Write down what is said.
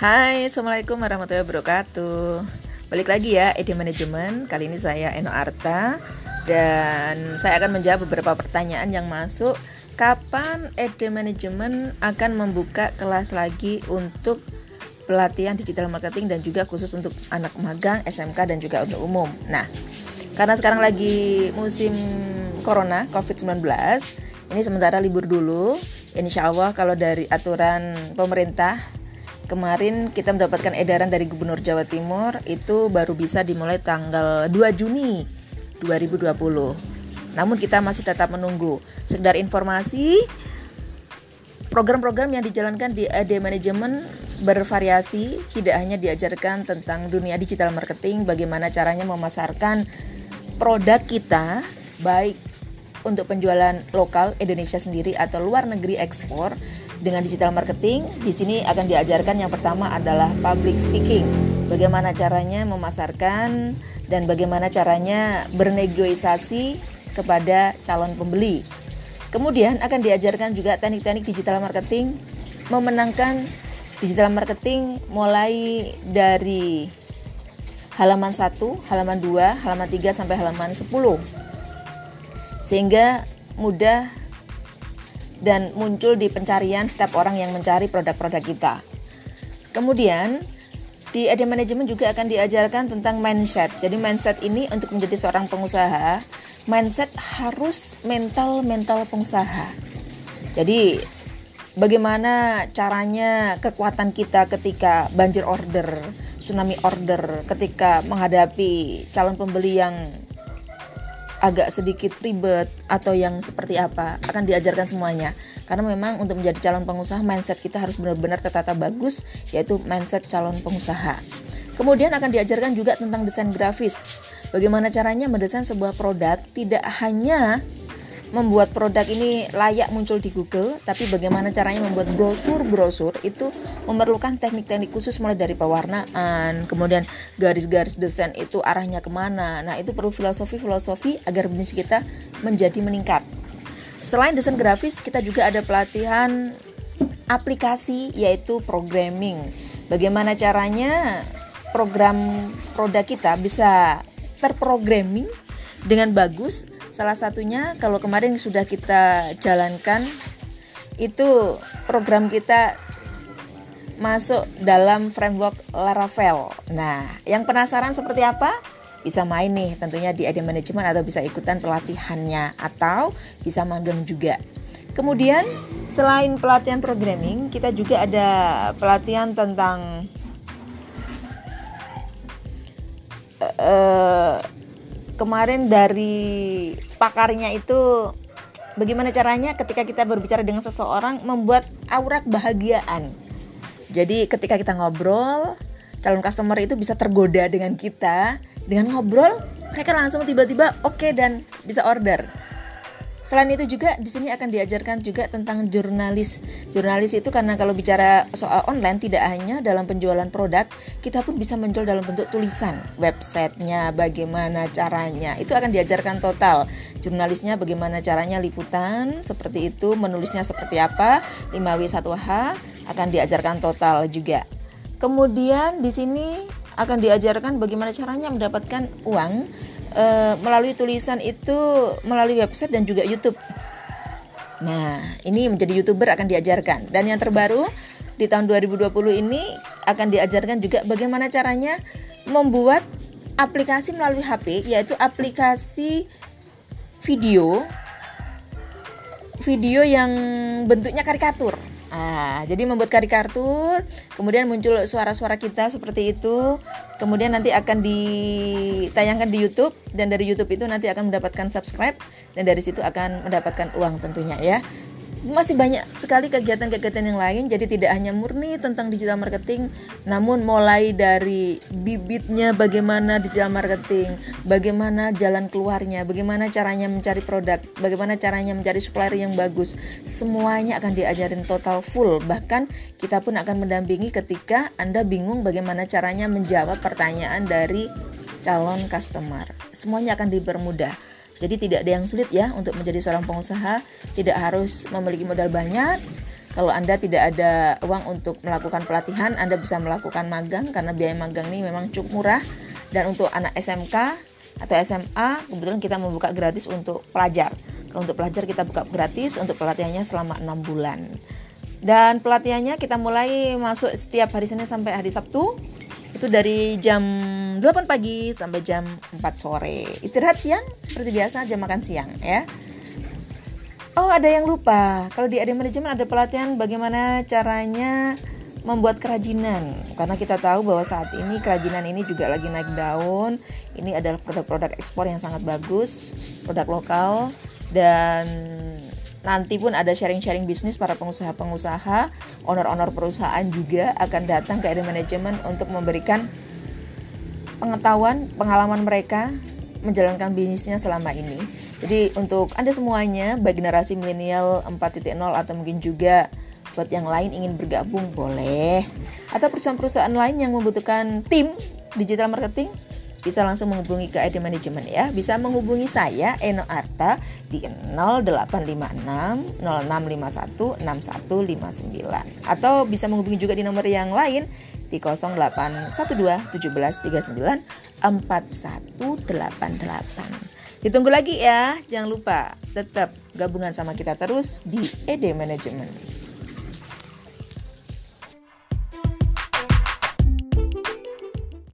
Hai, Assalamualaikum warahmatullahi wabarakatuh. Balik lagi ya, Ede Manajemen Kali ini saya Eno Arta. Dan saya akan menjawab beberapa pertanyaan yang masuk. Kapan Ede Manajemen akan membuka kelas lagi untuk pelatihan digital marketing dan juga khusus untuk anak magang, SMK dan juga untuk umum? Nah, karena sekarang lagi musim Corona, COVID-19 Ini sementara libur dulu. Insya Allah kalau dari aturan pemerintah kemarin kita mendapatkan edaran dari Gubernur Jawa Timur itu baru bisa dimulai tanggal 2 Juni 2020. Namun kita masih tetap menunggu. Sekedar informasi, program-program yang dijalankan di AD Management bervariasi, tidak hanya diajarkan tentang dunia digital marketing, bagaimana caranya memasarkan produk kita, baik untuk penjualan lokal Indonesia sendiri atau luar negeri ekspor, dengan digital marketing. Di sini akan diajarkan yang pertama adalah public speaking. Bagaimana caranya memasarkan dan bagaimana caranya bernegosiasi kepada calon pembeli. Kemudian akan diajarkan juga teknik-teknik digital marketing memenangkan digital marketing mulai dari halaman 1, halaman 2, halaman 3 sampai halaman 10. Sehingga mudah dan muncul di pencarian setiap orang yang mencari produk-produk kita. Kemudian di ada manajemen juga akan diajarkan tentang mindset. Jadi mindset ini untuk menjadi seorang pengusaha, mindset harus mental-mental pengusaha. Jadi bagaimana caranya kekuatan kita ketika banjir order, tsunami order, ketika menghadapi calon pembeli yang agak sedikit ribet atau yang seperti apa akan diajarkan semuanya. Karena memang untuk menjadi calon pengusaha mindset kita harus benar-benar tertata bagus yaitu mindset calon pengusaha. Kemudian akan diajarkan juga tentang desain grafis. Bagaimana caranya mendesain sebuah produk tidak hanya membuat produk ini layak muncul di Google, tapi bagaimana caranya membuat brosur-brosur itu memerlukan teknik-teknik khusus mulai dari pewarnaan, kemudian garis-garis desain itu arahnya ke mana. Nah itu perlu filosofi-filosofi agar bisnis kita menjadi meningkat. Selain desain grafis, kita juga ada pelatihan aplikasi yaitu programming. Bagaimana caranya program produk kita bisa terprogramming dengan bagus Salah satunya kalau kemarin sudah kita jalankan itu program kita masuk dalam framework Laravel. Nah, yang penasaran seperti apa? Bisa main nih tentunya di ID Management atau bisa ikutan pelatihannya atau bisa magang juga. Kemudian selain pelatihan programming, kita juga ada pelatihan tentang uh, kemarin dari pakarnya itu bagaimana caranya ketika kita berbicara dengan seseorang membuat aura kebahagiaan. Jadi ketika kita ngobrol, calon customer itu bisa tergoda dengan kita, dengan ngobrol mereka langsung tiba-tiba oke okay dan bisa order. Selain itu juga di sini akan diajarkan juga tentang jurnalis. Jurnalis itu karena kalau bicara soal online tidak hanya dalam penjualan produk, kita pun bisa menjual dalam bentuk tulisan, websitenya, bagaimana caranya. Itu akan diajarkan total. Jurnalisnya bagaimana caranya liputan seperti itu, menulisnya seperti apa, 5W1H akan diajarkan total juga. Kemudian di sini akan diajarkan bagaimana caranya mendapatkan uang uh, melalui tulisan itu melalui website dan juga YouTube. Nah, ini menjadi YouTuber akan diajarkan. Dan yang terbaru di tahun 2020 ini akan diajarkan juga bagaimana caranya membuat aplikasi melalui HP yaitu aplikasi video video yang bentuknya karikatur. Ah, jadi membuat karikatur, kemudian muncul suara-suara kita seperti itu, kemudian nanti akan ditayangkan di YouTube dan dari YouTube itu nanti akan mendapatkan subscribe dan dari situ akan mendapatkan uang tentunya ya masih banyak sekali kegiatan-kegiatan yang lain. Jadi tidak hanya murni tentang digital marketing namun mulai dari bibitnya bagaimana digital marketing bagaimana jalan keluarnya bagaimana caranya mencari produk bagaimana caranya mencari supplier yang bagus. Semuanya akan diajarin total full. Bahkan kita pun akan mendampingi ketika Anda bingung bagaimana caranya menjawab pertanyaan dari calon customer. Semuanya akan dipermudah jadi tidak ada yang sulit ya untuk menjadi seorang pengusaha, tidak harus memiliki modal banyak, Kalau Anda tidak ada uang untuk melakukan pelatihan, Anda bisa melakukan magang karena biaya magang ini memang cukup murah. Dan untuk anak SMK atau SMA, kebetulan kita membuka gratis untuk pelajar. Kalau untuk pelajar kita buka gratis untuk pelatihannya selama 6 bulan. Dan pelatihannya kita mulai masuk setiap hari Senin sampai hari Sabtu. Itu dari jam 8 pagi sampai jam 4 sore. Istirahat siang seperti biasa jam makan siang ya. Oh, ada yang lupa. Kalau di AD Manajemen ada pelatihan bagaimana caranya membuat kerajinan. Karena kita tahu bahwa saat ini kerajinan ini juga lagi naik daun. Ini adalah produk-produk ekspor yang sangat bagus, produk lokal dan nanti pun ada sharing-sharing bisnis para pengusaha-pengusaha, owner-owner perusahaan juga akan datang ke AD Manajemen untuk memberikan pengetahuan, pengalaman mereka menjalankan bisnisnya selama ini. Jadi untuk Anda semuanya, baik generasi milenial 4.0 atau mungkin juga buat yang lain ingin bergabung boleh. Atau perusahaan-perusahaan lain yang membutuhkan tim digital marketing bisa langsung menghubungi ke ID Management ya. Bisa menghubungi saya Eno Arta di 0856 0651 6159 atau bisa menghubungi juga di nomor yang lain di 0812 17 39 4188. Ditunggu lagi ya, jangan lupa tetap gabungan sama kita terus di ED Management.